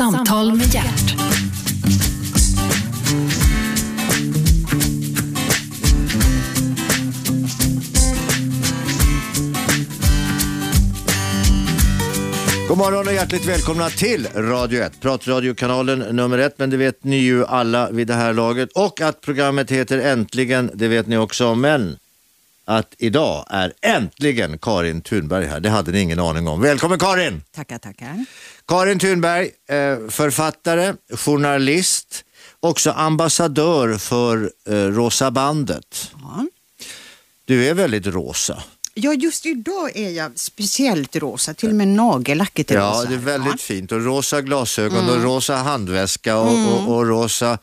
Samtal med hjärt. God morgon och hjärtligt välkomna till Radio 1, pratradiokanalen nummer ett, men det vet ni ju alla vid det här laget. Och att programmet heter Äntligen, det vet ni också men att idag är äntligen Karin Thunberg här. Det hade ni ingen aning om. Välkommen Karin! Tackar, tackar. Karin Thunberg, eh, författare, journalist, också ambassadör för eh, Rosa bandet. Ja. Du är väldigt rosa. Ja, just idag är jag speciellt rosa. Till och med nagellacket är Ja, rosa. det är väldigt Ja. fint. Och rosa glasögon och rosa handväska och, och, och rosa...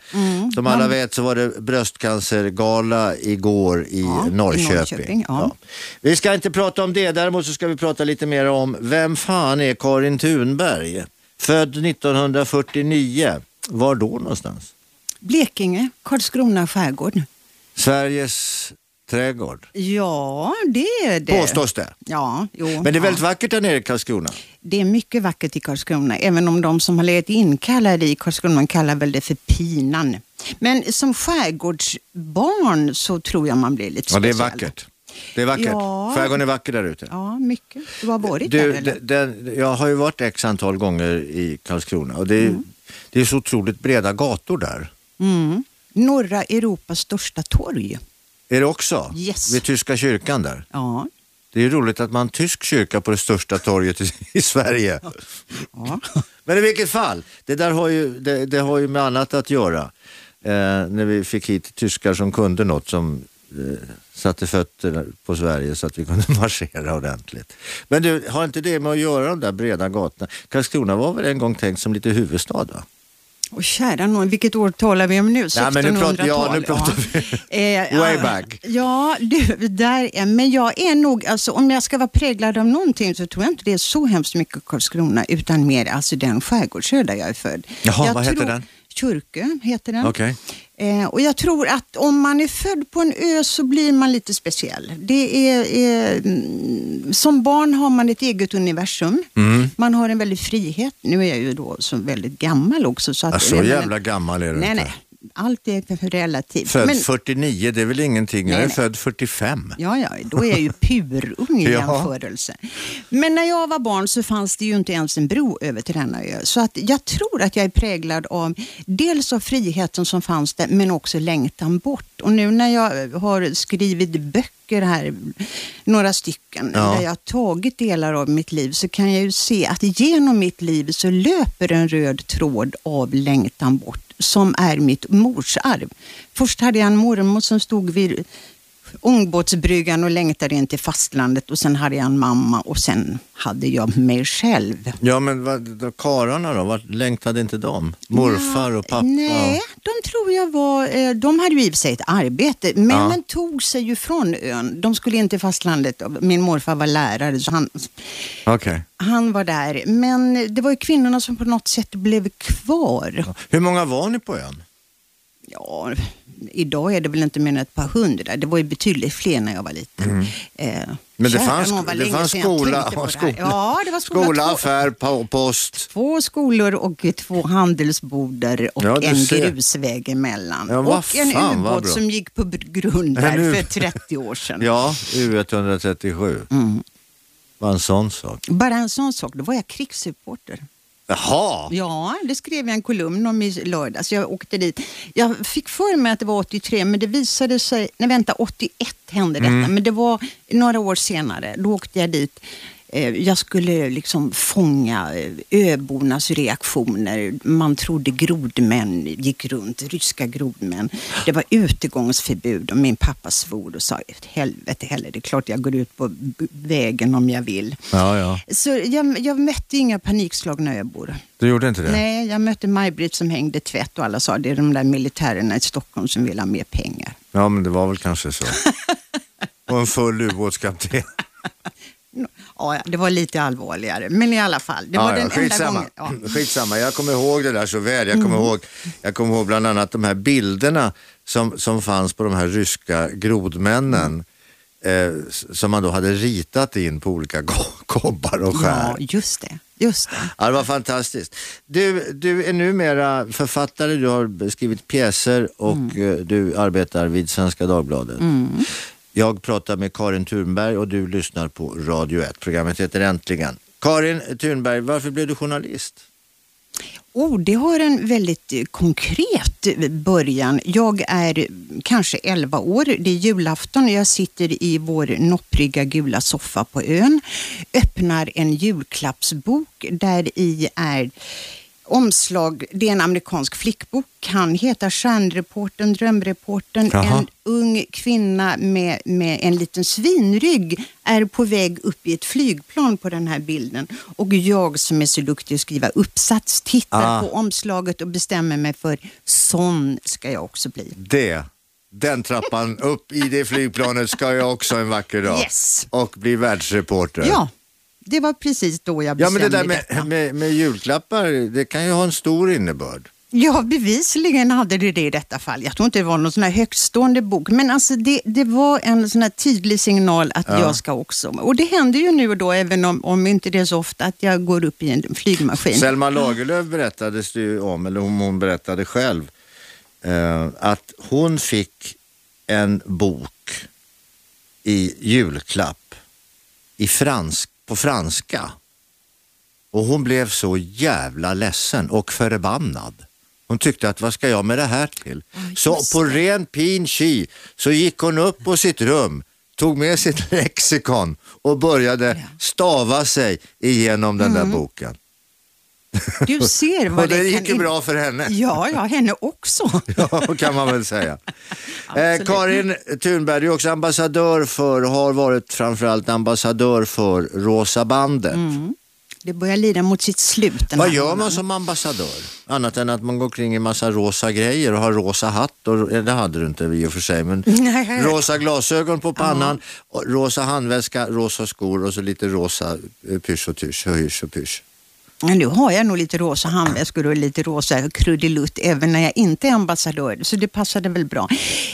Som alla vet så var det bröstcancergala igår i Ja, i Norrköping. Norrköping, ja. Vi ska inte prata om det, däremot så ska vi prata lite mer om vem fan är Karin Thunberg? Född 1949. Var då någonstans? Blekinge, Karlskrona skärgård. Sveriges trädgård. Ja, det är det. Påstås det. Ja, jo. Men det är ja. väldigt vackert där nere i Karlskrona. Det är mycket vackert i Karlskrona, även om de som har legat inkallade i Karlskrona kallar väl det för pinan. Men som skärgårdsbarn så tror jag man blir lite Ja, det är speciell. vackert. Det är vackert. Ja. Skärgården är vacker där ute. Ja, mycket. Du har varit Du, där eller? den, jag har ju varit x antal gånger i Karlskrona och det är, Mm. det är så otroligt breda gator där. Mm. Norra Europas största torg. Är det också? Yes. Vid Tyska kyrkan där. Ja. Det är ju roligt att man har en tysk kyrka på det största torget i, i Sverige. ja. Men i vilket fall, det där har ju, det, det har ju med annat att göra. Eh, när vi fick hit tyskar som kunde något som eh, satte fötter på Sverige så att vi kunde marschera ordentligt. Men du, har inte det med att göra de där breda gatorna? Karlskrona var väl en gång tänkt som lite huvudstad va? Och kära någon, vilket år talar vi om nu? Nej, men nu 1600-tal? pratar- ja, nu pratar vi Eh, way ja, back. Ja, du, där är, men jag är nog, alltså, om jag ska vara präglad av någonting så tror jag inte det är så hemskt mycket Karlskrona utan mer alltså den skärgårdsö där jag är född. Jaha, jag vad heter den? Kyrkö heter den. Okej. Eh, och jag tror att om man är född på en ö så blir man lite speciell. Det är, är, mm, som barn har man ett eget universum. Mm. Man har en väldig frihet. Nu är jag ju då så väldigt gammal också. Så, att, Ja, så jävla gammal är du Nej, inte. nej. Allt är relativt. Född Men- 49, det är väl ingenting. jag Nej, är nej. född 45. Ja, ja, då är jag ju purung i jämförelse. Men när jag var barn så fanns det ju inte ens en bro över till denna ö. Så att jag tror att jag är präglad av dels av friheten som fanns där, men också längtan bort. Och nu när jag har skrivit böcker här, några stycken, Ja. där jag har tagit delar av mitt liv, så kan jag ju se att genom mitt liv så löper en röd tråd av längtan bort, som är mitt morsarv. Först hade jag en mormor som stod vid ångbåtsbryggan och längtade in till fastlandet och sen hade jag en mamma och sen hade jag mig själv. Ja, men vad, då, karlarna då? Vart längtade inte de? Morfar och pappa? Nej, de tror jag var, eh, de hade ju i och för sig ett arbete. Männen Ja. tog sig ju från ön. De skulle in till fastlandet. Min morfar var lärare så han, Okej. han var där. Men det var ju kvinnorna som på något sätt blev kvar. Hur många var ni på ön? Ja, idag är det väl inte mer än ett par hundra. Det var ju betydligt fler när jag var liten. Eh, Mm. Men det fanns, det fanns skola, det skola. Ja, det var skola. skola två, affär, po- post. två skolor och två handelsboder och Ja, en ser. grusväg emellan. Ja, och en fan, vad ubåt som gick på grund En där för 30 år sedan. Ja, U137. Mm. Var en sån sak. Bara en sån sak, då var jag krigsreporter. Jaha! Ja, det skrev jag en kolumn om i lördags. Jag åkte dit. Jag fick för mig att det var 83, men det visade sig... Nej, vänta, 81 hände detta. Mm. Men det var några år senare. Då åkte jag dit. Eh, Jag skulle liksom fånga eh, öbornas reaktioner. Man trodde grodmän gick runt, ryska grodmän. Det var utegångsförbud och min pappa svor och sa helvete heller, det är klart jag går ut på vägen om jag vill. Ja, ja. Så jag, jag mötte inga panikslagna öbor. Du gjorde inte det? Nej, jag mötte Maj-Britt som hängde tvätt och alla sa det är de där militärerna i Stockholm som vill ha mer pengar. Ja, men det var väl kanske så. Och en full ubåtskapten. Ja, det var lite allvarligare, men i alla fall. Det var Ja, ja, den enda skitsamma. gången. Ja. Mm. skitsamma. Jag kommer ihåg det där så väl. Jag kommer, ihåg, jag kommer ihåg bland annat de här bilderna som, som fanns på de här ryska grodmännen. eh, som man då hade ritat in på olika kobbar och skär. Ja, just det. Just det. Ja, det var fantastiskt. Du, du är numera författare, du har skrivit pjäser och mm. Eh, du arbetar vid Svenska Dagbladet. Mm. Jag pratar med Karin Thunberg och du lyssnar på Radio 1. Programmet heter Äntligen. Karin Thunberg, varför blev du journalist? Oh, det har en väldigt eh, konkret början. Jag är kanske 11 år, det är julafton jag sitter i vår noppriga gula soffa på ön, öppnar en julklappsbok där i är omslag, det är en amerikansk flickbok, kan heta Stjärnreporten, Drömreporten. Aha. En ung kvinna med, med en liten svinrygg är på väg upp i ett flygplan på den här bilden. Och jag som är så duktig att skriva uppsats tittar ah. på omslaget och bestämmer mig för sån ska jag också bli. Det den trappan upp i det flygplanet ska jag också en vacker dag. Yes. Och bli världsreporter. Ja, det var precis då jag bestämde Ja, men det där med, med, med, julklappar, det kan ju ha en stor innebörd. Ja, bevisligen hade det det i detta fall. Jag tror inte det var någon sån här högstående bok, men alltså det, det var en sån här tydlig signal att ja. jag ska också. Och det händer ju nu och då, även om, om inte det är så ofta, att jag går upp i en flygmaskin. Selma Lagerlöf berättades det ju om, eller hon, hon berättade själv, eh, att hon fick en bok i julklapp i fransk på franska. Och hon blev så jävla ledsen och förbannad. Hon tyckte att vad ska jag med det här till? Oh, så på ren pin chi så gick hon upp på sitt rum, tog med sitt lexikon och började stava sig igenom den mm. där boken. Du ser vad och det, det gick ju bra för henne. Ja, ja, henne också. ja, kan man väl säga. eh, Karin Thunberg, du är också ambassadör för, har varit framförallt ambassadör för Rosa bandet. Mm. Det börjar lida mot sitt slut. Vad gör man som ambassadör? Annat än att man går kring i massa rosa grejer och har rosa hatt. Och, det hade du inte i och för sig, men rosa glasögon på pannan, rosa handväska, rosa skor och så lite rosa eh, pysch och tysch, hysch och pysch. Nu har jag nog lite rosa handväskor och lite rosa krudelutt även när jag inte är ambassadör, så det passade väl bra.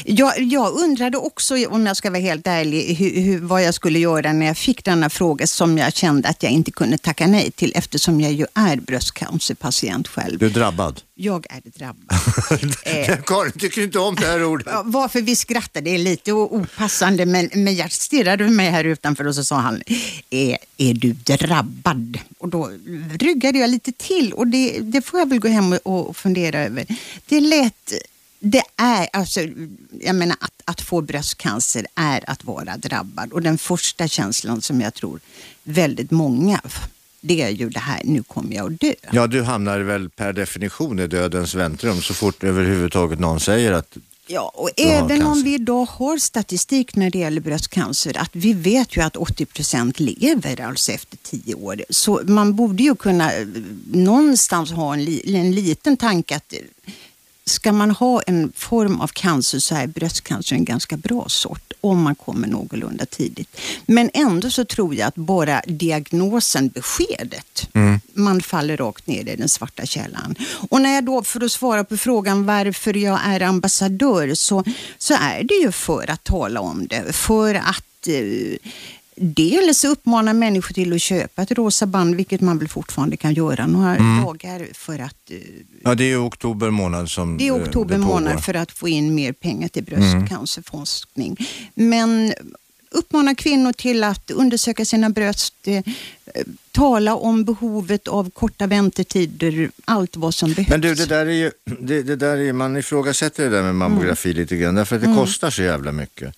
Jag, jag undrade också, om jag ska vara helt ärlig, hur, hur, vad jag skulle göra när jag fick denna fråga som jag kände att jag inte kunde tacka nej till eftersom jag ju är bröstcancerpatient själv. Du är drabbad? Jag är drabbad. eh, Karin tycker inte om det här ordet. Varför vi skrattar, det är lite opassande, men, men jag stirrade mig här utanför och så sa han, är, är du drabbad? Och då ryggade jag lite till och det, det får jag väl gå hem och fundera över. Det lät det är, alltså, jag menar att, att få bröstcancer är att vara drabbad och den första känslan som jag tror väldigt många det är ju det här, nu kommer jag att dö. Ja, du hamnar väl per definition i dödens väntrum så fort överhuvudtaget någon säger att Ja, och även om vi idag har statistik när det gäller bröstcancer, att vi vet ju att 80 procent lever alltså efter tio år. Så man borde ju kunna eh, någonstans ha en, li, en liten tanke att ska man ha en form av cancer så är bröstcancer en ganska bra sort om man kommer någorlunda tidigt. Men ändå så tror jag att bara diagnosen, beskedet, mm. man faller rakt ner i den svarta källan. Och när jag då, för att svara på frågan varför jag är ambassadör, så, så är det ju för att tala om det. För att eh, dels uppmana människor till att köpa ett rosa band, vilket man väl fortfarande kan göra några mm. dagar för att... Eh, ja, det är oktober månad som Det är eh, oktober det månad för att få in mer pengar till bröstcancerforskning. Mm. Men uppmana kvinnor till att undersöka sina bröst, eh, tala om behovet av korta väntetider, allt vad som behövs. Men du, det där är ju, det, det där är, man ifrågasätter det där med mammografi mm. lite grann, därför att det mm. kostar så jävla mycket.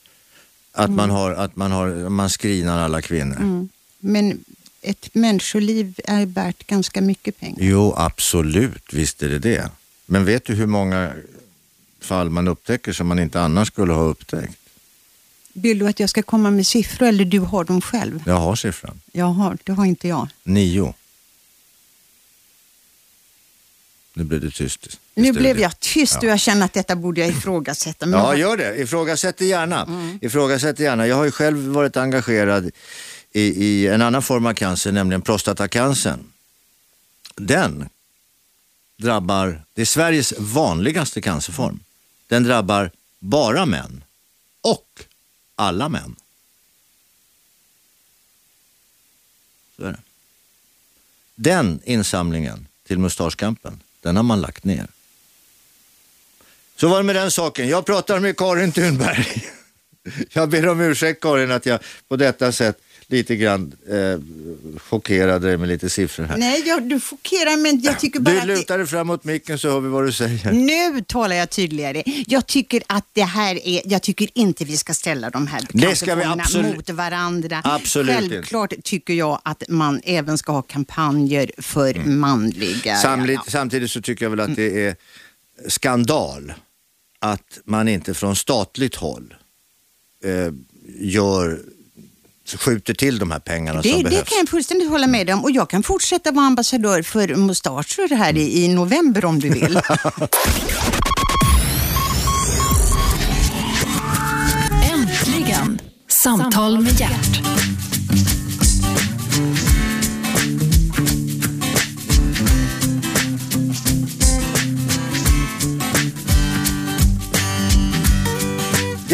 Att, mm. man, har, att man, har, man screenar alla kvinnor. Mm. Men ett människoliv är värt ganska mycket pengar. Jo, absolut. Visst är det det. Men vet du hur många fall man upptäcker som man inte annars skulle ha upptäckt? Vill du att jag ska komma med siffror eller du har dem själv? Jag har siffran. Jag har, det har inte jag. Nio. Nu blev du tyst. Nu blev jag tyst och jag känner att detta borde jag ifrågasätta. Men ja, gör det. Ifrågasätt det gärna. Mm. Ifrågasätt det gärna. Jag har ju själv varit engagerad i, i en annan form av cancer, nämligen prostatacancern. Den drabbar, det är Sveriges vanligaste cancerform. Den drabbar bara män och alla män. Så är det. Den insamlingen till Mustaschkampen den har man lagt ner. Så var det med den saken. Jag pratar med Karin Thunberg. Jag ber om ursäkt Karin att jag på detta sätt lite grann eh, chockerade dig med lite siffror här. Nej, jag, du chockerar men jag tycker bara Du lutar dig fram mot micken så hör vi vad du säger. Nu talar jag tydligare. Jag tycker att det här är, jag tycker inte vi ska ställa de här Det ska vi cancerformerna absolut- mot varandra. Absolut inte. Självklart tycker jag att man även ska ha kampanjer för Mm. manliga. Samtidigt, samtidigt så tycker jag väl att det är skandal att man inte från statligt håll eh, gör, skjuter till de här pengarna Det, som det behövs. kan jag fullständigt hålla med om och jag kan fortsätta vara ambassadör för mustascher här i, i november om du vill. Äntligen! Samtal med hjärt.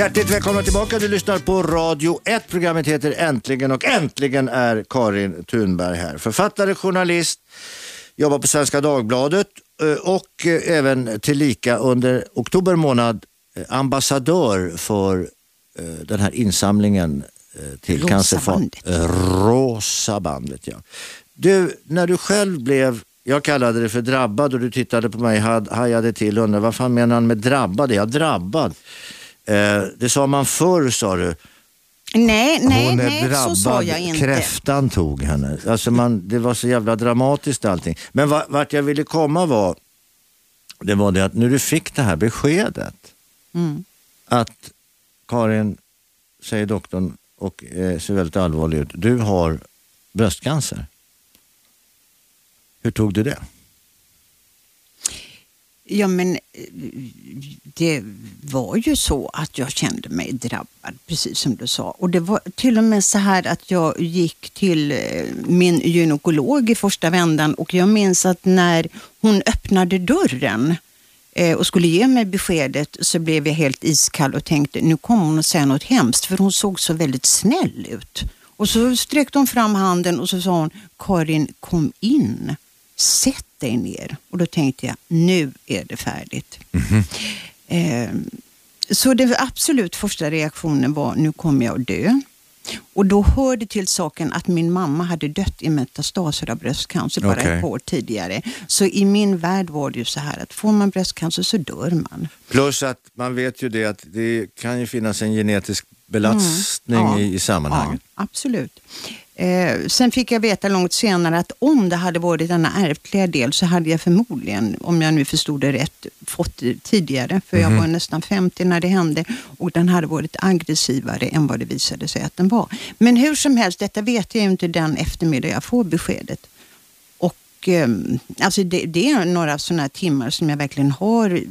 Hjärtligt välkomna tillbaka. Du lyssnar på Radio 1. Programmet heter Äntligen och äntligen är Karin Thunberg här. Författare, journalist, jobbar på Svenska Dagbladet eh, och eh, även tillika under oktober månad eh, ambassadör för den här insamlingen till Rosa Cancerfond. bandet. Eh, Rosa bandet, ja. Du, när du själv blev jag kallade det för drabbad och du tittade på mig, hajade till och undrade vad fan menar han med drabbad? Är jag drabbad? Eh, det sa man förr sa du. nej, nej, Hon är nej, drabbad. så sa jag inte. Kräftan tog henne. Alltså man, det var så jävla dramatiskt allting. Men va- vart jag ville komma var, det var det att när du fick det här beskedet Mm. att Karin, säger doktorn och eh, ser väldigt allvarlig ut, du har bröstcancer. Hur tog du det? Ja, men eh, det var ju så att jag kände mig drabbad, precis som du sa. Och det var till och med så här att jag gick till eh, min gynekolog i första vändan och jag minns att när hon öppnade dörren eh, och skulle ge mig beskedet så blev jag helt iskall och tänkte nu kommer hon att säga något hemskt för hon såg så väldigt snäll ut. Och så sträckte hon fram handen och så sa hon Karin kom in, sätt dig ner. Och då tänkte jag nu är det färdigt. Eh, så det absolut första reaktionen var nu kommer jag att dö. Och då hörde till saken att min mamma hade dött i metastaser av bröstcancer bara Okej. ett år tidigare. Så i min värld var det ju så här att får man bröstcancer så dör man. Plus att man vet ju det att det kan ju finnas en genetisk belastning Mm. Ja. i, i sammanhanget. Ja, absolut. Eh, sen fick jag veta långt senare att om det hade varit denna ärftliga del så hade jag förmodligen, om jag nu förstod det rätt, fått det tidigare. För Mhm. jag var nästan 50 när det hände och den hade varit aggressivare än vad det visade sig att den var. Men hur som helst, detta vet jag ju inte den eftermiddag jag får beskedet. Och eh, alltså det, det är några sådana timmar som jag verkligen har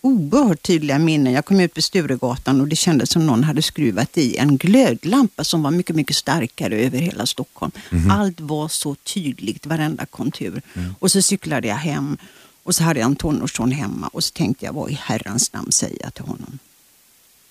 oerhört tydliga minnen. Jag kom ut på Sturegatan och det kändes som någon hade skruvat i en glödlampa som var mycket, mycket starkare över hela Stockholm. Allt var så tydligt, varenda kontur. Och så cyklade jag hem och så hade jag en tonårsson hemma och så tänkte jag, vad i herrans namn säger jag till honom?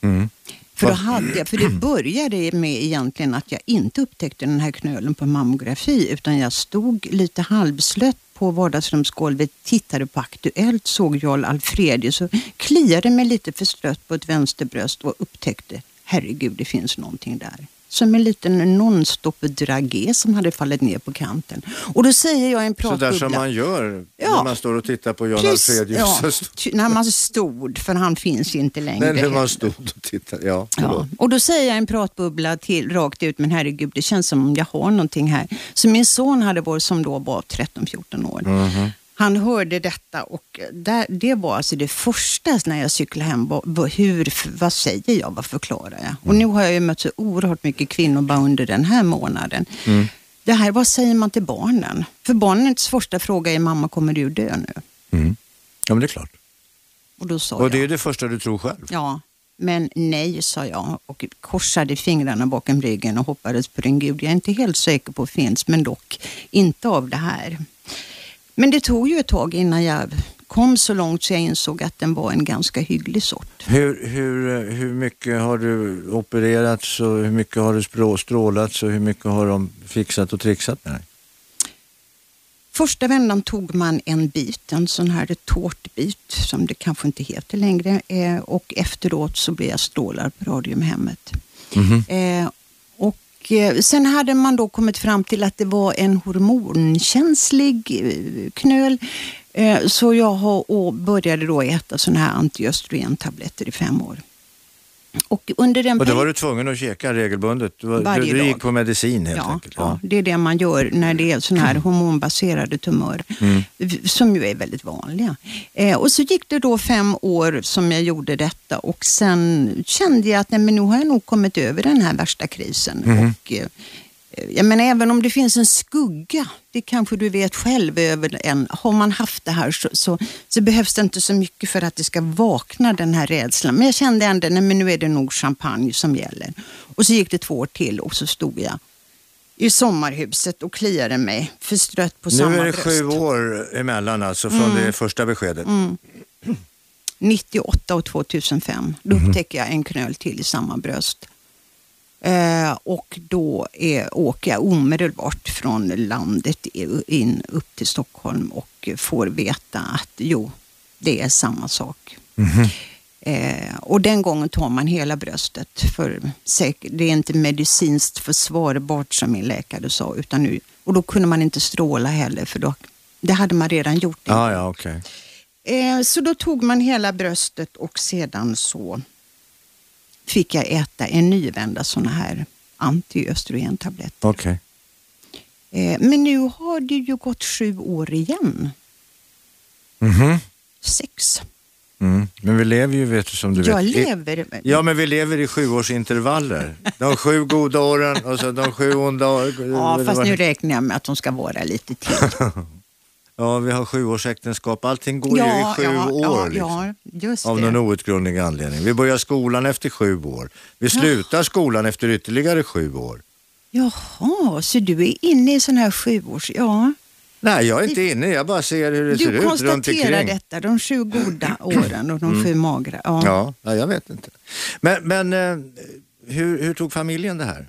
Mm. För, då hade jag, för det började med egentligen att jag inte upptäckte den här knölen på mammografi utan jag stod lite halvslött på vardagsrumsgolvet, tittade på Aktuellt, såg Jarl Alfredius och kliade mig lite förstrött på ett vänsterbröst och upptäckte, herregud det finns någonting där. Som en liten nonstop dragé som hade fallit ner på kanten. Och då säger jag en Så där pratbubbla. som man gör Ja. när man står och tittar på Jan Alfredius. ja, när man stod, för han finns inte längre. Nej, när man stod och tittade. Ja, Ja, och då säger jag en pratbubbla till, rakt ut, men herregud, det känns som om jag har någonting här. Så min son hade varit, som då var 13-14 år, Mhm. Han hörde detta och där, det var alltså det första när jag cyklade hem. Var, hur, vad säger jag? Vad förklarar jag? Och nu har jag ju mött så oerhört mycket kvinnor bara under den här månaden. Det här, vad säger man till barnen? För barnens första fråga är, mamma kommer du dö nu? Mm. Ja, men det är klart. Och då sa Och det jag, är det första du tror själv. Ja, men nej, sa jag och korsade fingrarna bakom ryggen och hoppades på den gud jag är inte helt säker på finns, men dock inte av det här. Men det tog ju ett tag innan jag kom så långt så jag insåg att den var en ganska hygglig sort. Hur, hur, hur mycket har du opererats och hur mycket har du strålats och hur mycket har de fixat och trixat med dig? Första vändan tog man en bit, en sån här tårtbit som det kanske inte heter längre eh, och efteråt så blev jag strålad på Radiumhemmet. Mm -hmm och eh, sen hade man då kommit fram till att det var en hormonkänslig eh, knöl eh, så jag började då äta sådana här antiöstrogentabletter i fem år. Och, under den och då var du tvungen att käka regelbundet? Du, var, du, du gick på medicin helt ja, enkelt? Ja. ja, det är det man gör när det är sådana här hormonbaserade tumörer mm. som ju är väldigt vanliga. Eh, och så gick det då fem år som jag gjorde detta och sen kände jag att nej, men nu har jag nog kommit över den här värsta krisen. Mm. Och, eh, jag menar, även om det finns en skugga, det kanske du vet själv över en, har man haft det här så, så, så, behövs det inte så mycket för att det ska vakna den här rädslan. Men jag kände ändå, nej men nu är det nog champagne som gäller. Och så gick det två år till och så stod jag i sommarhuset och kliade mig förstrött på nu samma. Nu är det bröst. sju år emellan alltså från mm. det första beskedet. Mm. 98 och 2005, då mm. upptäcker jag en knöl till i samma bröst. Eh, och då är, åker jag omedelbart från landet in upp till Stockholm och får veta att jo, det är samma sak. Mm. Eh, och den gången tar man hela bröstet för det är inte medicinskt försvarbart som min läkare sa. Utan nu, och då kunde man inte stråla heller för då, det hade man redan gjort. Ah, ja, okay. eh, så då tog man hela bröstet och sedan så fick jag äta en ny vända sådana här antiöstrogentabletter. Okay. Eh, men nu har det ju gått sju år igen. Mm -hmm. Sex. Mm. Men vi lever ju, vet du, som du jag vet. lever. Ja, men vi lever i sjuårsintervaller. De sju goda åren och så de sju onda åren. Ja, fast nu räknar jag med att de ska vara lite till. Ja, vi har sjuårsäktenskap. Allting går ja, ju i sju ja, år. Ja, liksom. av någon outgrundlig anledning. Vi börjar skolan efter sju år. Vi slutar skolan efter ytterligare sju år. Jaha, så du är inne i sån här sjuårs... Ja. Nej, jag är inte inne. Jag bara ser hur det du ser ut runt omkring. Du konstaterar detta, de sju goda åren och de mm. sju magra. Ja, ja jag vet inte. Men, men eh, hur, hur tog familjen det här?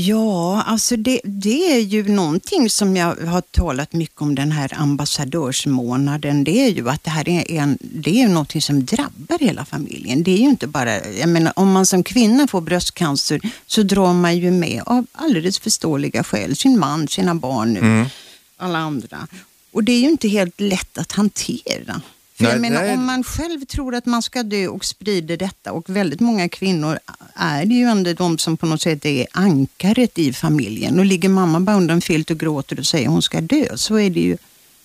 Ja, alltså det, det, är ju någonting som jag har talat mycket om den här ambassadörsmånaden. Det är ju att det här är, en, det är någonting som drabbar hela familjen. Det är ju inte bara, jag menar om man som kvinna får bröstcancer så drar man ju med av alldeles förståeliga skäl sin man, sina barn, mm. alla andra. Och det är ju inte helt lätt att hantera. För nej, jag menar, nej. om man själv tror att man ska dö och sprider detta och väldigt många kvinnor är det ju ändå de som på något sätt är ankaret i familjen. Och ligger mamma bara under en filt och gråter och säger hon ska dö så är det ju,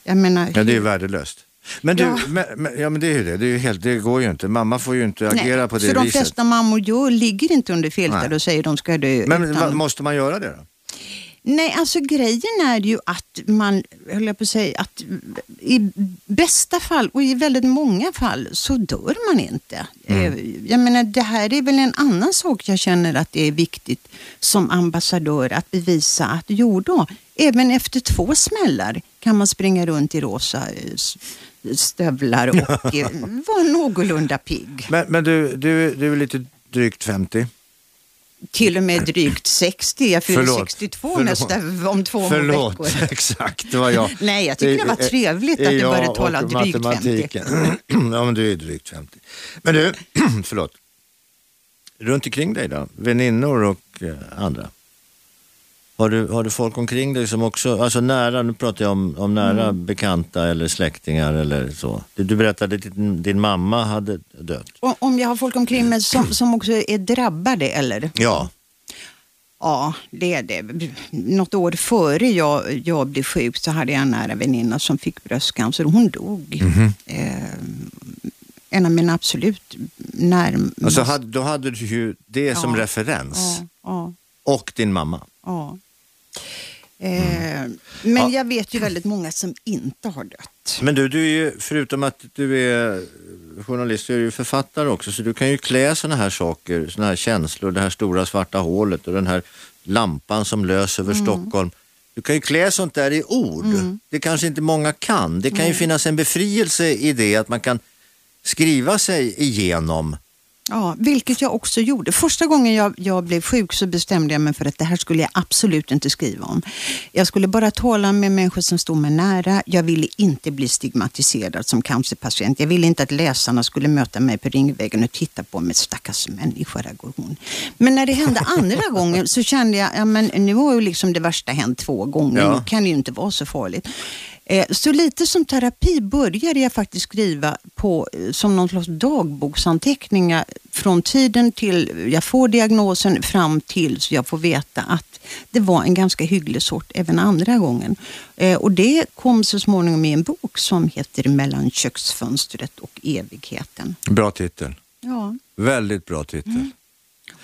jag menar. Ja, det är ju värdelöst. Men du, ja. Men, men, ja men det är ju det, det, är helt, det går ju inte. Mamma får ju inte agera Nej, på det viset. Så de flesta mammor gör, ligger inte under filtar och säger de ska dö. Men utan... måste man göra det då? Nej, alltså grejen är ju att man, höll jag på att säga, att i bästa fall och i väldigt många fall så dör man inte. Mm. Eh, jag menar, det här är väl en annan sak jag känner att det är viktigt som ambassadör att bevisa att jo då, även efter två smällar kan man springa runt i rosa stövlar och vara någorlunda pigg. Men, men du, du, du är lite drygt 50 till och med drygt 60. Jag fyller 62 förlåt. nästa, om två förlåt, veckor. exakt. Det var jag. Nej, jag tycker det, var trevligt att du började tala drygt 50. ja, men du är drygt 50. Men du, förlåt. Runt omkring dig då? Väninnor och eh, andra? Har du, har du folk omkring dig som också, alltså nära, nu pratar jag om, om nära mm. bekanta eller släktingar eller så. Du berättade att din, din mamma hade dött. Om jag har folk omkring mig som, som också är drabbade eller? Ja. Ja, det är det. Något år före jag, jag blev sjuk så hade jag en nära väninna som fick bröstcancer och hon dog. Mm -hmm. eh, en av mina absolut närmaste. Alltså då hade du ju det ja. som referens. Ja, ja. Och din mamma. Ja. Mm. men ja. jag vet ju väldigt många som inte har dött. Men du, du är ju, förutom att du är journalist, så är du författare också. Så du kan ju klä sådana här saker, sådana här känslor, det här stora svarta hålet och den här lampan som löser över mm. Stockholm Du kan ju klä sånt där i ord. Mm. Det kanske inte många kan. Det kan ju finnas en befrielse i det att man kan skriva sig igenom. Ja, vilket jag också gjorde. Första gången jag, jag blev sjuk så bestämde jag mig för att det här skulle jag absolut inte skriva om. Jag skulle bara tala med människor som stod mig nära. Jag ville inte bli stigmatiserad som cancerpatient. Jag ville inte att läsarna skulle möta mig på Ringvägen och titta på mig. Stackars människa, där går hon. Men när det hände andra gången så kände jag, ja men nu har ju liksom det värsta hänt två gånger. Ja. Nu kan det ju inte vara så farligt. Eh, Så lite som terapi började jag faktiskt skriva på, eh, som någon slags dagboksanteckningar från tiden till jag får diagnosen fram till så jag får veta att det var en ganska hygglig sort även andra gången. Eh, Och det kom så småningom i en bok som heter Mellan köksfönstret och evigheten. Bra titel. Ja. Väldigt bra titel. Mm.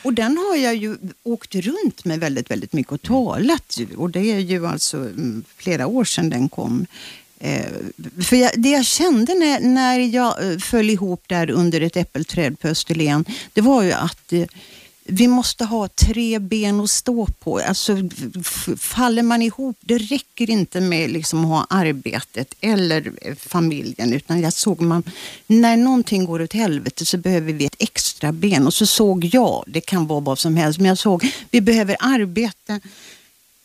Och den har jag ju åkt runt med väldigt, väldigt mycket och talat. ju. Och det är ju alltså mm, flera år sedan den kom. Eh, för jag, det jag kände när, när jag eh, föll ihop där under ett äppelträd på Österlen, det var ju att eh, vi måste ha tre ben att stå på. Alltså, faller man ihop, det räcker inte med liksom att ha arbetet eller eh, familjen. Utan jag såg man, när någonting går åt helvete så behöver vi ett extra ben. Och så såg jag, det kan vara vad som helst, men jag såg, vi behöver arbete,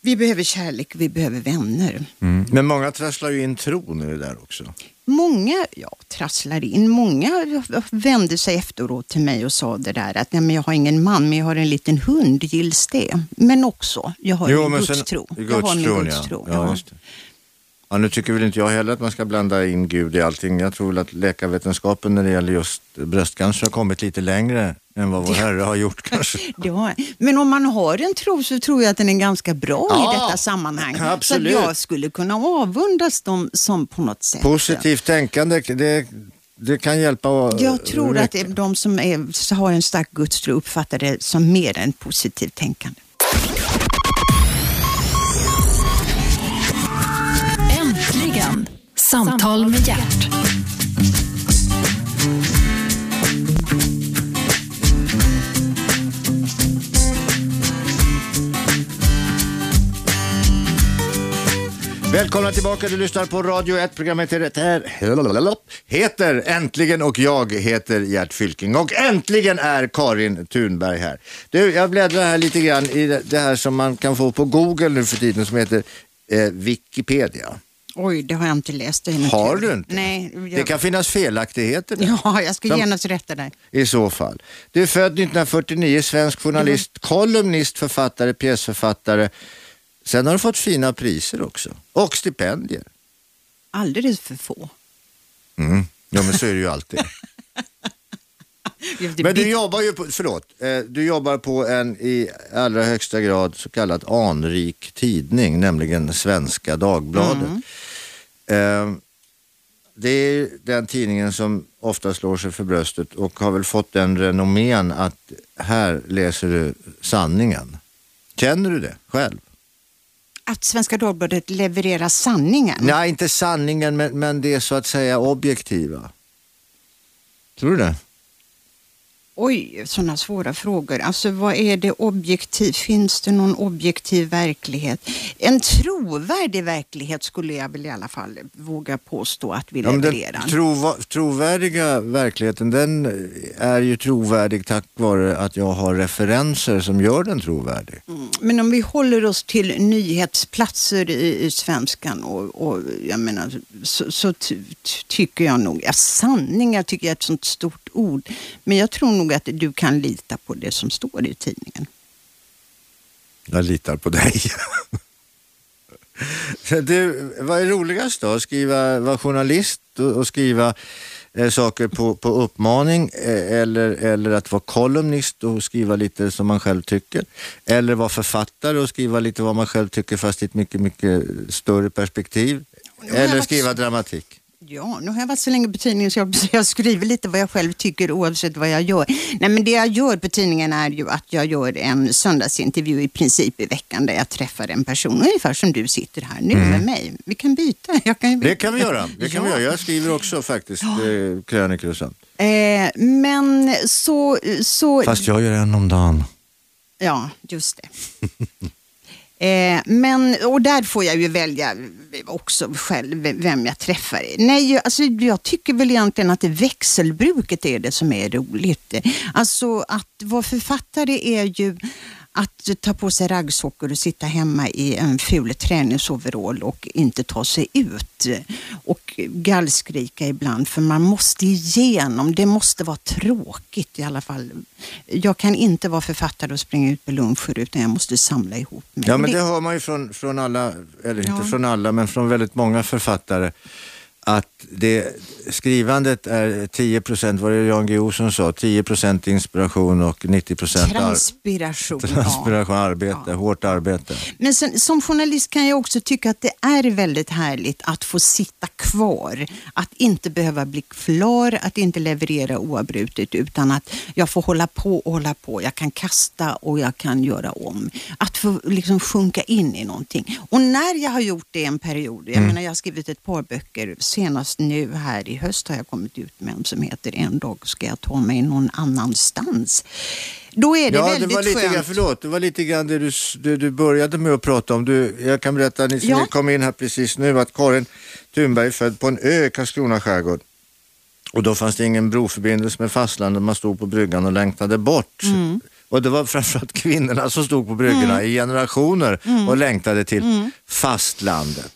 vi behöver kärlek, vi behöver vänner. Mm. Men många trasslar ju in tron i det där också. Många ja, trasslar in. Många vände sig efteråt till mig och sa det där att Nej, men jag har ingen man men jag har en liten hund, gills det? Men också, jag har en gudstro. Jag har min Gudstron, gudstro. ja. Ja. Ja, nu tycker väl inte jag heller att man ska blanda in Gud i allting. Jag tror väl att läkarvetenskapen när det gäller just bröstcancer har kommit lite längre än vad vår Herre har gjort kanske. Har, men om man har en tro så tror jag att den är ganska bra Ja, i detta sammanhang. absolut. Så att jag skulle kunna avundas dem som på något sätt. Positivt tänkande, det, det kan hjälpa. Jag tror att de som är, har en stark gudstro uppfattar det som mer än positivt tänkande. Äntligen! Samtal med hjärt. Välkomna tillbaka, du lyssnar på Radio 1. Programmet heter, heter Äntligen och jag heter Gert Fylking. Och äntligen är Karin Thunberg här. Du, jag bläddrar här lite grann i det- här som man kan få på Google nu för tiden som heter eh, Wikipedia. Oj, det har jag inte läst. Har du inte? Nej. Jag, Det kan finnas felaktigheter där. Ja, jag ska Som- genast rätta dig. i så fall. Du är född 1949, svensk journalist, kolumnist, författare, pjäsförfattare. Sen har du fått fina priser också. Och stipendier. Alldeles för få. Mm. Ja men så är det ju alltid. Men du jobbar ju på, förlåt, eh, du jobbar på en i allra högsta grad så kallad anrik tidning, nämligen Svenska Dagbladet. Eh, det är den tidningen som ofta slår sig för bröstet och har väl fått den renommén att här läser du sanningen. Känner du det själv? Att Svenska Dagbladet levererar sanningen. Nej, inte sanningen, men, men det är så att säga objektiva. Tror du det? Oj, sådana svåra frågor. Alltså vad är det objektivt? Finns det någon objektiv verklighet? En trovärdig verklighet skulle jag väl i alla fall våga påstå att vi Ja, levererar. den trova, trovärdiga verkligheten den är ju trovärdig tack vare att jag har referenser som gör den trovärdig. Men om vi håller oss till nyhetsplatser i, i svenskan och, och jag menar, så, så ty, ty, tycker jag nog, ja, sanningar tycker jag är ett sånt stort ord, men jag tror nog att du kan lita på det som står i tidningen. Jag litar på dig. du, vad är roligast då? Skriva, vara journalist och, skriva eh, saker på, på uppmaning eh, eller, eller att vara kolumnist och skriva lite som man själv tycker? Eller vara författare och skriva lite vad man själv tycker fast i ett mycket, mycket större perspektiv? Eller skriva dramatik? Ja, nu har jag varit så länge på tidningen så jag, jag skriver lite vad jag själv tycker oavsett vad jag gör. Nej, men det jag gör på tidningen är ju att jag gör en söndagsintervju i princip i veckan där jag träffar en person, ungefär som du sitter här nu med mig. Vi kan byta. Kan byta. Det kan vi göra. Det kan vi Ja. göra. Jag skriver också faktiskt eh, krönikor och sånt. Eh, men så... så Fast jag gör en om dagen. Ja, just det. Eh, men, och där får jag ju välja också själv vem jag träffar. Nej, alltså, jag tycker väl egentligen att det växelbruket är det som är roligt. Alltså att vara författare är ju att ta på sig raggsockor och sitta hemma i en ful träningsoverall och inte ta sig ut. Och gallskrika ibland för man måste igenom. Det måste vara tråkigt i alla fall. Jag kan inte vara författare och springa ut på luncher utan jag måste samla ihop mig. Ja men det hör man ju från, från alla, eller inte ja. från alla, men från väldigt många författare att det, skrivandet är 10 procent, vad det Jan Guillou som sa, 10 procent inspiration och 90 procent transpiration. Ar transpiration, arbete, ja. hårt arbete. Men sen, som journalist kan jag också tycka att det är väldigt härligt att få sitta kvar, att inte behöva bli klar, att inte leverera oavbrutet utan att jag får hålla på och hålla på. Jag kan kasta och jag kan göra om. Att få liksom sjunka in i någonting. Och när jag har gjort det en period, jag mm. menar jag har skrivit ett par böcker senast nu här i höst har jag kommit ut med en som heter En dag ska jag ta mig någon annanstans. Då är det ja, väldigt det var lite skönt. Grann, förlåt, det var lite grann det du, det du började med att prata om. Du, jag kan berätta, ni som ja. kom in här precis nu, att Karin Thunberg är född på en ö i Karlskrona skärgård. Och då fanns det ingen broförbindelse med fastlandet, man stod på bryggan och längtade bort. Mm. Och det var framförallt kvinnorna som stod på bryggorna mm. i generationer mm. och längtade till mm. fastlandet.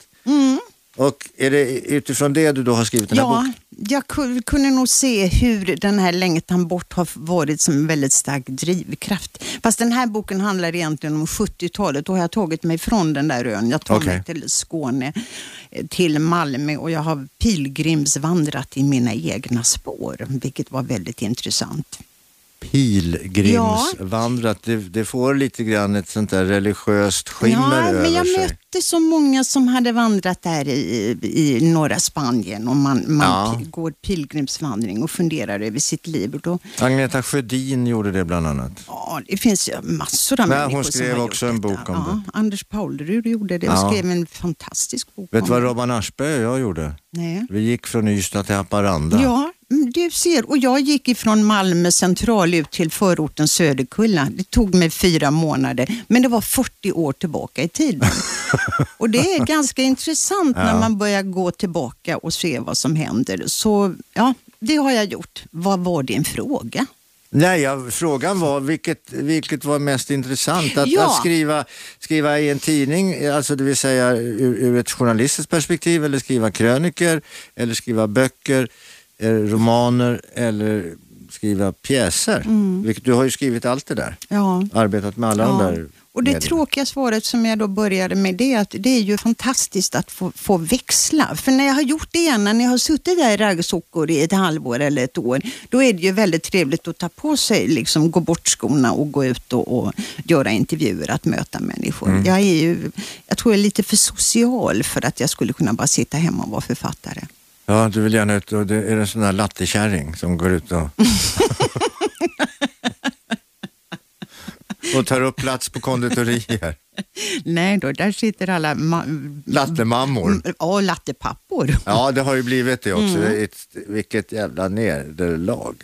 Och är det utifrån det du då har skrivit den ja, här boken? jag kunde nog se hur den här längtan bort har varit som en väldigt stark drivkraft. Fast den här boken handlar egentligen om 70-talet. Då har jag tagit mig från den där ön. Jag tar okay. mig till Skåne, eh, till Malmö och jag har pilgrimsvandrat i mina egna spår, vilket var väldigt intressant pilgrimsvandrat. Ja. Det, det, får lite grann ett sånt där religiöst skimmer ja, över men jag sig. mötte så många som hade vandrat där i, i norra Spanien och man, man ja. går pilgrimsvandring och funderar över sitt liv. Och då... Agneta Sjödin gjorde det bland annat. Ja, det finns massor av Nej, människor Hon skrev som har också en bok om ja, det. Anders Paulerud gjorde det och ja. skrev en fantastisk bok Vet du vad Robban Aschberg och jag gjorde? Nej. Vi gick från Ystad till Haparanda. Ja, du ser, och jag gick ifrån Malmö central ut till förorten Söderkulla. Det tog mig fyra månader, men det var 40 år tillbaka i tiden. och det är ganska intressant ja. när man börjar gå tillbaka och se vad som händer. Så ja, det har jag gjort. Vad var din fråga? Nej, ja, frågan var vilket, vilket var mest intressant? Att, ja. att, skriva, skriva i en tidning, alltså det vill säga ur, ur ett journalistiskt perspektiv eller skriva kröniker eller skriva böcker romaner eller skriva pjäser. Mm. Vilket, du har ju skrivit allt det där. Ja. Arbetat med alla ja. de där. Och det tråkiga svaret som jag då började med det är att det är ju fantastiskt att få, få växla. För när jag har gjort det igen, när jag har suttit där i raggsockor i ett halvår eller ett år, då är det ju väldigt trevligt att ta på sig, liksom gå bort skorna och gå ut och, och göra intervjuer, att möta människor. Mm. Jag är ju, jag tror jag är lite för social för att jag skulle kunna bara sitta hemma och vara författare. Ja, du vill gärna ut och det är en sån där lattekärring som går ut och... och tar upp plats på konditorier. Nej då, där sitter alla... Lattemammor. Ja, lattepappor. Ja, det har ju blivit det också. Mm. Vilket jävla nederlag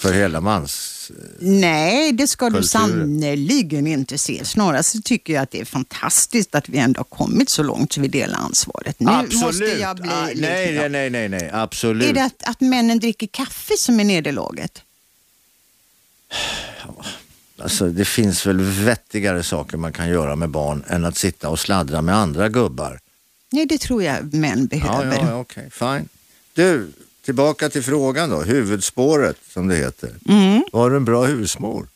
för hela mans Nej, det ska kulturen. du sannerligen inte se. Snarare så tycker jag att det är fantastiskt att vi ändå har kommit så långt så vi delar ansvaret. Nu absolut. måste jag bli ah, nej, nej, nej, nej, nej, absolut. Är det att, att männen dricker kaffe som är nederlaget? Alltså, det finns väl vettigare saker man kan göra med barn än att sitta och sladdra med andra gubbar. Nej, det tror jag män behöver. Ja, ja, okej, okay, fine. Du, tillbaka till frågan då, huvudspåret som det heter. Mm. Var du en bra husmor?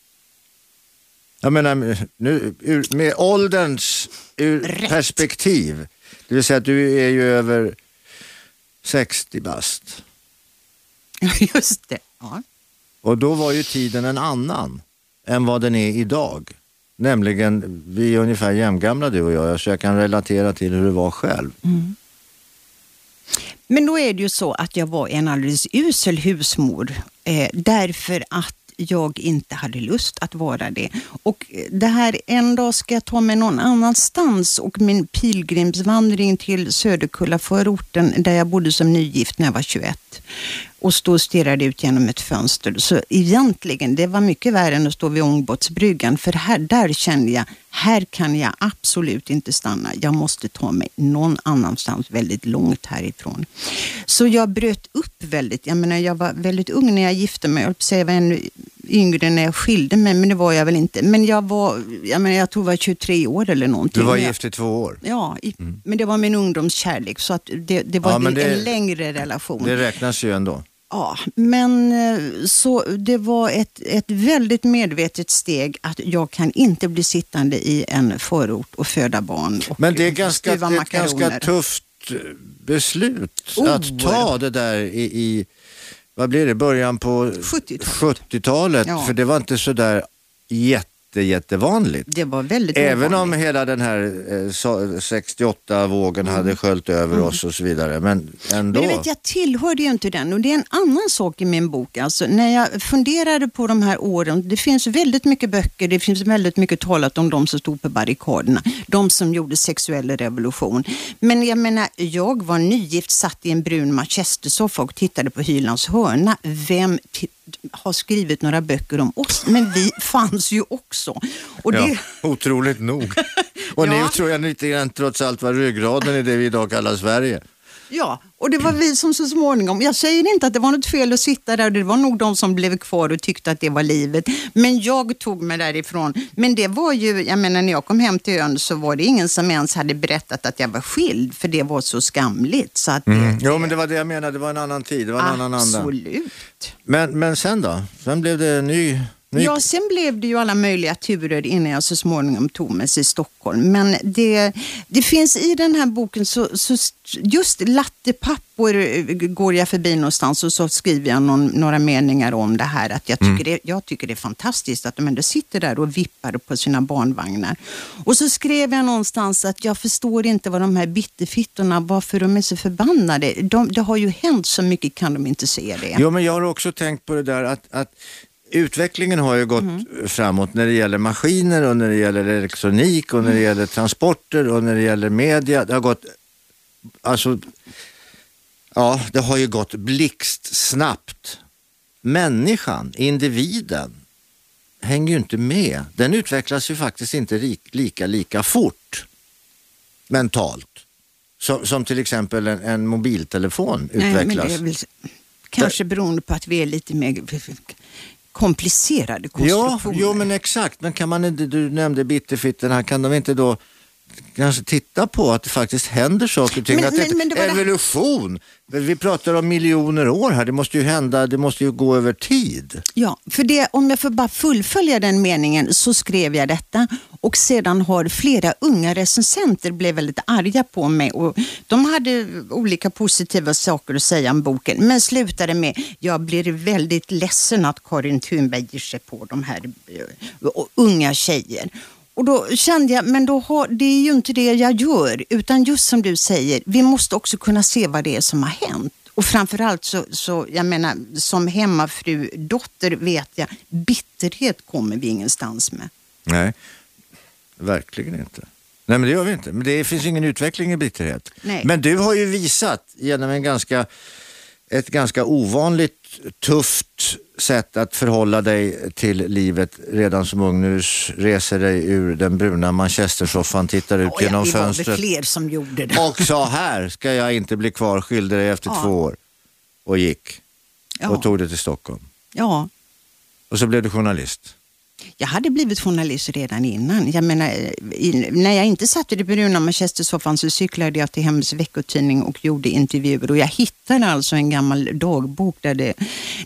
Jag menar, nu, ur, med ålderns ur perspektiv, det vill säga att du är ju över 60 bast. Just det. Ja. Och då var ju tiden en annan än vad den är idag. Nämligen, vi är ungefär jämngamla du och jag, så jag kan relatera till hur det var själv. Mm. Men då är det ju så att jag var en alldeles usel husmor eh, därför att jag inte hade lust att vara det. Och eh, det här, en dag ska jag ta mig någon annanstans och min pilgrimsvandring till Söderkulla förorten där jag bodde som nygift när jag var 21 och stod och stirrade ut genom ett fönster. Så egentligen, det var mycket värre än att stå vid ångbåtsbryggan för här, där kände jag, här kan jag absolut inte stanna. Jag måste ta mig någon annanstans väldigt långt härifrån. Så jag bröt upp väldigt. Jag menar, jag var väldigt ung när jag gifte mig. Jag, säga, jag var ännu yngre när jag skilde mig, men det var jag väl inte. Men jag var, jag menar, jag tror jag var 23 år eller någonting. Du var gift i två år. Ja, i, men det var min ungdomskärlek så att det, det var Ja, en det- längre relation. Det räknas ju ändå. Ja, men eh, så det var ett, ett väldigt medvetet steg att jag kan inte bli sittande i en förort och föda barn. Och Men det är, ganska, det är ett ganska tufft eh, beslut Oh. att ta det där i, i vad blir det, början på 70-talet. 70-talet. Ja. För det var inte så där jätte, jättevanligt. Det var väldigt Även om ovanligt. hela den här eh, so- 68-vågen hade sköljt över oss och så vidare. Men ändå. Men du vet, jag tillhörde ju inte den och det är en annan sak i min bok. Alltså, när jag funderade på de här åren, det finns väldigt mycket böcker, det finns väldigt mycket talat om de som stod på barrikaderna, de som gjorde sexuell revolution. Men jag menar, jag var nygift, satt i en brun manchestersoffa och tittade på Hylands hörna. Vem har skrivit några böcker om oss? Men vi fanns ju också. Och det, Ja, otroligt nog. Och ni Ja. tror jag lite grann trots allt var ryggraden i det vi idag kallar Sverige. Ja, och det var vi som så småningom, jag säger inte att det var något fel att sitta där, det var nog de som blev kvar och tyckte att det var livet. Men jag tog mig därifrån. Men det var ju, jag menar när jag kom hem till ön så var det ingen som ens hade berättat att jag var skild, för det var så skamligt. Så att det, Jo men det var det jag menade, det var en annan tid, det var en annan anda. absolut. Men, men sen då? Sen blev det en ny... Ja, sen blev det ju alla möjliga turer innan jag så småningom tog mig till Stockholm. Men det, det finns i den här boken, så, så just lattepappor eh, går jag förbi någonstans och så skriver jag någon, några meningar om det här. Att jag, tycker det, jag tycker det är fantastiskt att de ändå sitter där och vippar på sina barnvagnar. Och så skrev jag någonstans att jag förstår inte vad de här bitterfittorna, varför de är så förbannade. De, det har ju hänt så mycket, kan de inte se det? Jo, men jag har också tänkt på det där att, att utvecklingen har ju gått Mm. framåt när det gäller maskiner och när det gäller elektronik och när det Mm. gäller transporter och när det gäller media. Det har gått, alltså, ja, det har ju gått blixtsnabbt. Människan, individen, hänger ju inte med. Den utvecklas ju faktiskt inte lika, lika fort mentalt. Som, som till exempel en, en mobiltelefon Nej, men utvecklas. väl kanske beroende på att vi är lite mer komplicerade Ja, konstruktioner. jo men exakt. Men kan man inte, du nämnde bitterfittorna, kan de inte då kanske titta på att det faktiskt händer saker och ting? Men- att det, men- men det var det- evolution, vi pratar om miljoner år här, det måste ju hända, det måste ju gå över tid. Ja, för det, om jag får bara fullfölja den meningen så skrev jag detta och sedan har flera unga recensenter blivit väldigt arga på mig och de hade olika positiva saker att säga om boken men slutade med jag blir väldigt ledsen att Karin Thunberg ger sig på de här eh, unga tjejer. Och då kände jag, men då har, det är ju inte det jag gör, utan just som du säger, vi måste också kunna se vad det är som har hänt. Och framförallt så, så jag menar, som hemmafru, dotter vet jag, bitterhet kommer vi ingenstans med. Nej, verkligen inte. Nej men det gör vi inte. Men det finns ingen utveckling i bitterhet. Nej. Men du har ju visat genom en ganska, ett ganska ovanligt tufft sätt att förhålla dig till livet redan som ung. Nu reser dig ur den bruna manchestersoffan, tittar ut ja, genom vi var väl fönstret fler som gjorde det. och sa här ska jag inte bli kvar, skilde dig efter Ja. två år och gick Ja. och tog dig till Stockholm. ja, Och så blev du journalist. Jag hade blivit journalist redan innan. Jag menar, i, när jag inte satt i det bruna manchestersoffan så cyklade jag till Hemmets veckotidning och gjorde intervjuer. Och jag hittade alltså en gammal dagbok där, det,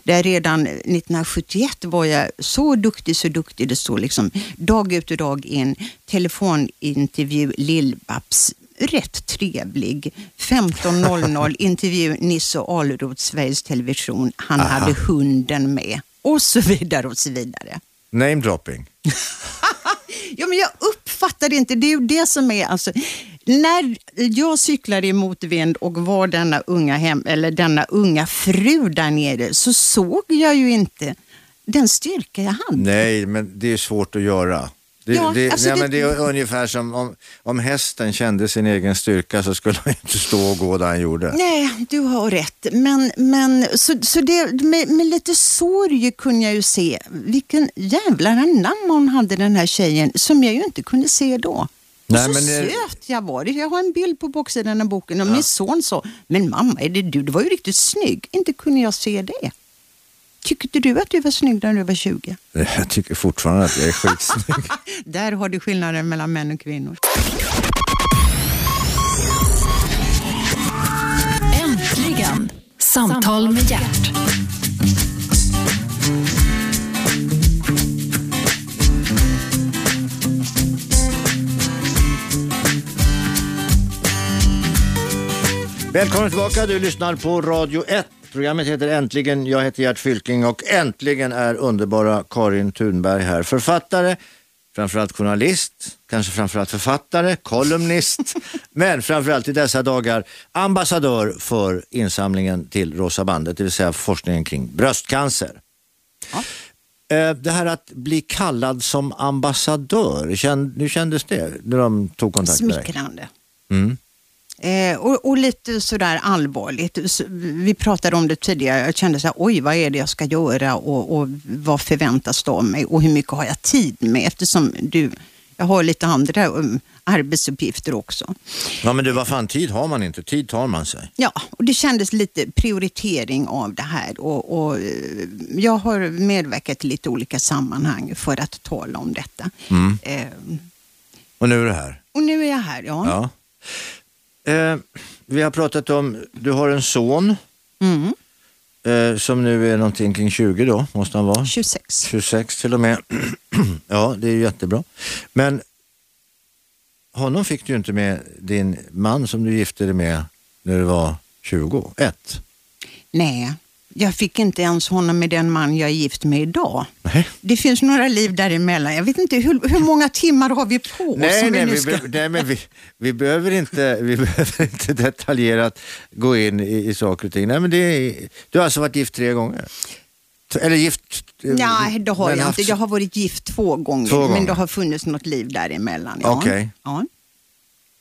där redan 1971 var jag så duktig, så duktig. Det står liksom dag ut och dag in, telefonintervju Lill-Babs rätt trevlig. 15.00 intervju Nisse Ahlroth, Sveriges Television. Han Aha. hade hunden med. Och så vidare och så vidare. Name dropping. Ja, men jag uppfattar det inte. Det är ju det som är... Alltså, när jag cyklade i motvind och var denna unga, hem, eller denna unga fru där nere så såg jag ju inte den styrka jag hade. Nej, men det är svårt att göra. Det, Ja, det, alltså nej, det- men det är ungefär som om, om hästen kände sin egen styrka så skulle han inte stå och gå där han gjorde. Nej, du har rätt. Men, men så, så det, med, med lite sorg kunde jag ju se vilken jävla namn hon hade den här tjejen som jag ju inte kunde se då. Nej, och så det- söt jag var. Jag har en bild på baksidan av boken och min son sa, men mamma är det du? Du var ju riktigt snygg. Inte kunde jag se det. Tyckte du att du var snygg när du var 20? Jag tycker fortfarande att jag är skitsnygg. Där har du skillnaden mellan män och kvinnor. Äntligen! Samtal med hjärt. Välkommen tillbaka, du lyssnar på Radio 1. Programmet heter Äntligen, jag heter Gert Fylking och äntligen är underbara Karin Thunberg här. Författare, framförallt journalist, kanske framförallt författare, kolumnist, men framförallt i dessa dagar ambassadör för insamlingen till Rosa bandet, det vill säga forskningen kring bröstcancer. Ja. Eh, Det här att bli kallad som ambassadör, hur kändes det när de tog kontakt med dig? Smickrande. Mm. Eh, och, och lite sådär allvarligt. Så, vi pratade om det tidigare. Jag kände så här, oj vad är det jag ska göra och, och vad förväntas det av mig och hur mycket har jag tid med eftersom du, jag har lite andra um, arbetsuppgifter också. Ja men du, vad fan, tid har man inte, tid tar man sig. Ja, och det kändes lite prioritering av det här och, och eh, jag har medverkat i lite olika sammanhang för att tala om detta. Eh, Och nu är det här. och nu är jag här, ja. Ja. Eh, vi har pratat om, du har en son Mm, eh, som nu är någonting kring 20 då, måste han vara. 26. 26 till och med. ja, det är ju jättebra. Men honom fick du ju inte med din man som du gifte dig med när du var 21. Nej, jag fick inte ens honom med den man jag är gift med idag. Nej. Det finns några liv däremellan. Jag vet inte hur, hur många timmar har vi på oss? Nej, nej, vi, ska... nej, men vi, vi, behöver inte, vi behöver inte detaljerat gå in i, i saker och ting. Nej, men det är, du har alltså varit gift tre gånger? Eller gift... eh, Nej, det har jag haft- inte. Jag har varit gift två gånger, Två gånger. men det har funnits något liv däremellan. Ja. Okej. Ja.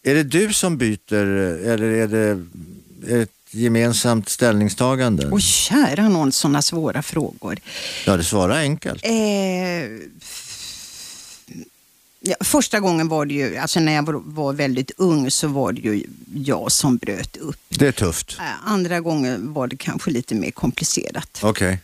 Är det du som byter eller är det ett gemensamt ställningstagande? Och kära någon sådana svåra frågor. Ja, det svarar enkelt. Eh, ja, första gången var det ju, alltså när jag var, väldigt ung så var det ju jag som bröt upp. Det är tufft. Eh, andra gången var det kanske lite mer komplicerat. Okej.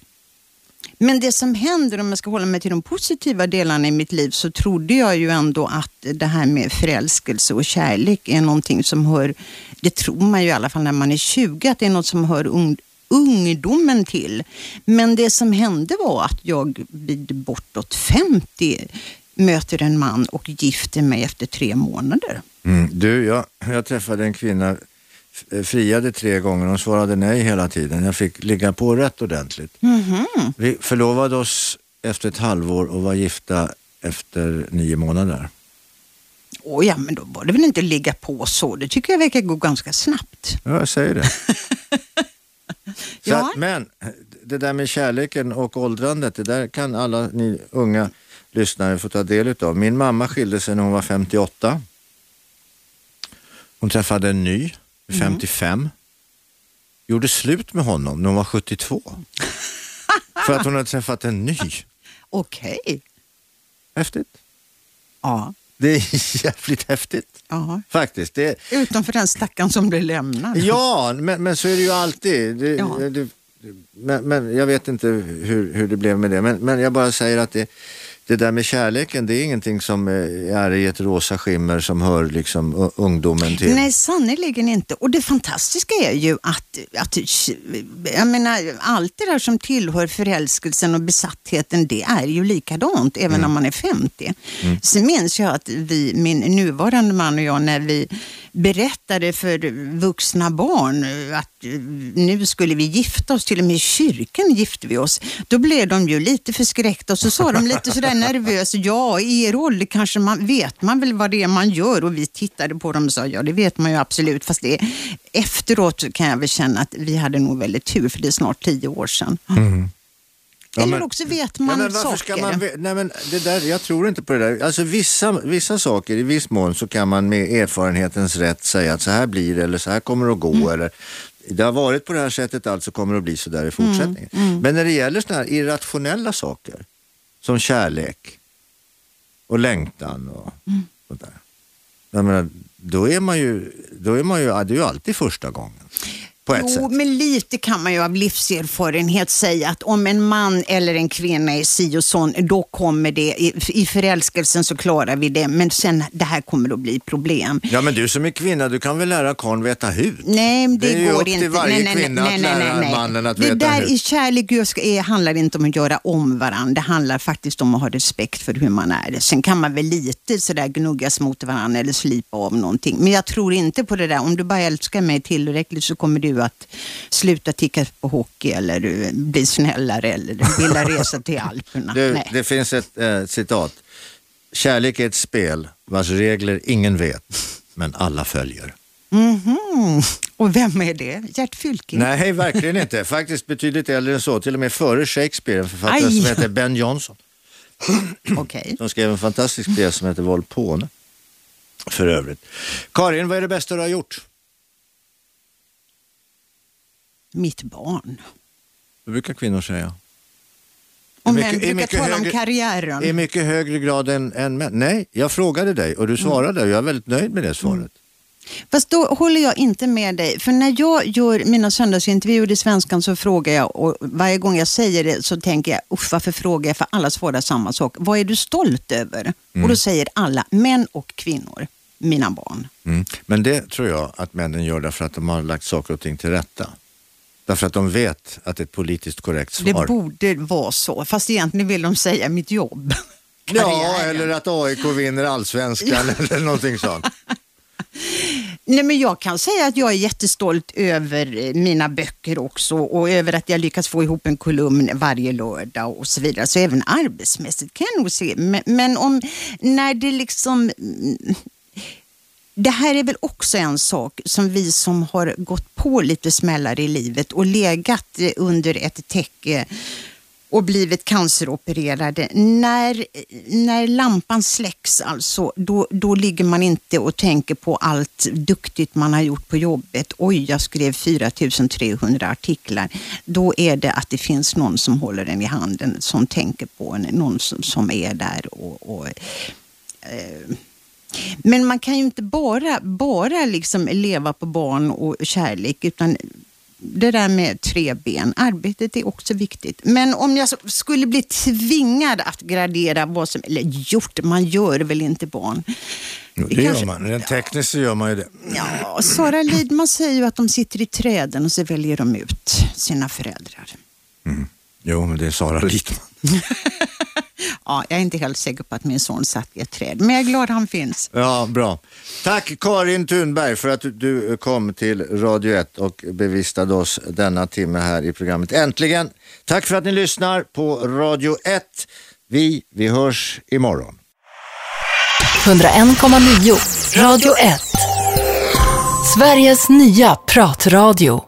Men det som händer, om jag ska hålla mig till de positiva delarna i mitt liv, så trodde jag ju ändå att det här med förälskelse och kärlek är någonting som hör, det tror man ju i alla fall när man är 20, att det är något som hör ung, ungdomen till. Men det som hände var att jag vid bortåt 50 möter en man och gifter mig efter tre månader. Mm. Du, jag, jag träffade en kvinna, friade tre gånger, hon svarade nej hela tiden. Jag fick ligga på rätt ordentligt. Mhm. Vi förlovade oss efter ett halvår och var gifta efter nio månader. Åh ja, men då var det väl inte ligga på så. Det tycker jag verkar gå ganska snabbt. Ja, jag säger det. Ja. att, men det där med kärleken och åldrandet, det där kan alla ni unga lyssnare få ta del utav. Min mamma skilde sig när hon var 58. Hon träffade en ny, 55. Gjorde slut med honom när hon var 72. För att hon hade träffat en ny. Okej. Häftigt. Ja. Det är jävligt häftigt ja. faktiskt. Det, Utom för den stackaren som blev lämnad. Ja, men, men så är det ju alltid. Det, Ja. det, men, men jag vet inte hur, hur det blev med det. Men, men jag bara säger att det, det där med kärleken, det är ingenting som eh, är i ett rosa skimmer som hör liksom ungdomen till. Nej, sannerligen inte. Och det fantastiska är ju att, att jag menar, allt det där som tillhör förälskelsen och besattheten, det är ju likadant även när man är 50. Sen minns jag att vi, min nuvarande man och jag, när vi berättade för vuxna barn att nu skulle vi gifta oss, till och med i kyrkan gifte vi oss. Då blev de ju lite förskräckta och så sa de lite sådär nervöst, ja i er ålder kanske man vet man väl vad det är man gör och vi tittade på dem och sa ja det vet man ju absolut fast det, efteråt kan jag väl känna att vi hade nog väldigt tur för det är snart tio år sedan. Mm. Eller men- också vet man ja, saker. Ska man, nej, men det där, jag tror inte på det där. Alltså, vissa, vissa saker, i viss mån så kan man med erfarenhetens rätt säga att så här blir det eller så här kommer det att gå. Mm. Eller, det har varit på det här sättet, alltså kommer det att bli så där i Mm, fortsättningen. Men när det gäller sådana här irrationella saker som kärlek och längtan och Mm. sånt där. Jag menar, då är man ju, då är man ju, det är ju alltid första gången. På ett Jo, sätt. men lite kan man ju av livserfarenhet säga att om en man eller en kvinna är si och sån, då kommer det, i, i förälskelsen så klarar vi det, men sen det här kommer att bli problem. Ja men du som är kvinna, du kan väl lära karln veta hut? Nej, det, Det är ju går upp till inte. varje nej, nej, kvinna nej, att nej, lära nej, mannen att det veta där hur. i kärlek är, handlar inte om att göra om varandra. Det handlar faktiskt om att ha respekt för hur man är. Sen kan man väl lite sådär gnuggas mot varandra eller slipa av någonting. Men jag tror inte på det där. Om du bara älskar mig tillräckligt så kommer du att sluta ticka på hockey eller eh, bli snällare eller vilja resa till Alperna. Du, det finns ett eh, citat. Kärlek är ett spel vars regler ingen vet, men alla följer. Mhm. Och vem är det? Gert Fylking? Nej, verkligen inte. Faktiskt betydligt äldre än så. Till och med före Shakespeare, en författare Aj. som heter Ben Jonson. Okej. Som skrev en fantastisk pjäs som heter Volpone. För övrigt. Karin, vad är det bästa du har gjort? Mitt barn. Det brukar kvinnor säga. Och män brukar mycket tala om högre- karriären. I mycket högre grad än, än män. Nej, jag frågade dig och du svarade och jag är väldigt nöjd med det svaret. Fast då håller jag inte med dig. För när jag gör mina söndagsintervjuer i Svenskan så frågar jag och varje gång jag säger det så tänker jag, usch varför frågar jag? För alla svarar samma sak. Vad är du stolt över? Och då säger alla, män och kvinnor, mina barn. Mm. Men det tror jag att männen gör därför att de har lagt saker och ting till rätta. Därför att de vet att det är ett politiskt korrekt Det svar. borde vara så. Fast egentligen vill de säga mitt jobb. ja, eller att AIK vinner allsvenskan eller någonting sånt. Nej, men jag kan säga att jag är jättestolt över eh, mina böcker också och över att jag lyckas få ihop en kolumn varje lördag och så vidare. Så även arbetsmässigt kan jag nog se. Men, men om när det liksom... Det här är väl också en sak som vi som har gått på lite smällar i livet och legat under ett täcke och blivit canceropererade. När, när lampan släcks alltså, då, då ligger man inte och tänker på allt duktigt man har gjort på jobbet. Oj, jag skrev 4300 artiklar. Då är det att det finns någon som håller en i handen, som tänker på en, någon som, som är där och, och eh, men man kan ju inte bara, bara liksom leva på barn och kärlek utan det där med tre ben, arbetet är också viktigt. Men om jag skulle bli tvingad att gradera vad som, eller gjort, man gör väl inte barn. Jo, det Det gör kanske- man. Rent tekniskt så gör man ju det. Ja, Sara Lidman säger ju att de sitter i träden och så väljer de ut sina föräldrar. Jo, men det är Sara Lidman. Ja, jag är inte helt säker på att min son satt i ett träd, men jag är glad han finns. Ja, bra. Tack Karin Thunberg för att du- kom till Radio 1 och bevistade oss denna timme här i programmet Äntligen. Tack för att ni lyssnar på Radio 1. Vi, vi hörs imorgon. 101,9 Radio 1. Sveriges nya pratradio.